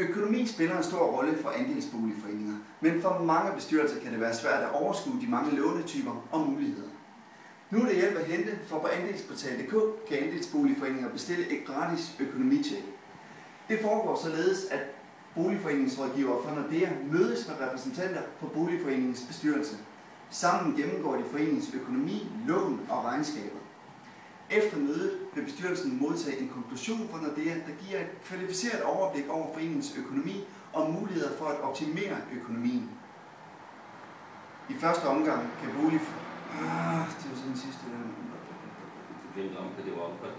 Økonomi spiller en stor rolle for andelsboligforeninger, men for mange bestyrelser kan det være svært at overskue de mange lånetyper og muligheder. Nu er det hjælp at hente, for på andelsportal.dk kan andelsboligforeninger bestille et gratis økonomitjek. Det foregår således, at boligforeningsrådgiver fra Nordea mødes med repræsentanter for boligforeningens bestyrelse. Sammen gennemgår de foreningens økonomi, lån og regnskaber. Efter mødet vil bestyrelsen modtage en konklusion fra Nordea, der giver et kvalificeret overblik over foreningens økonomi og muligheder for at optimere økonomien. I første omgang kan bolig... Ah, det var sådan den sidste. Du glemte om, at det var omkring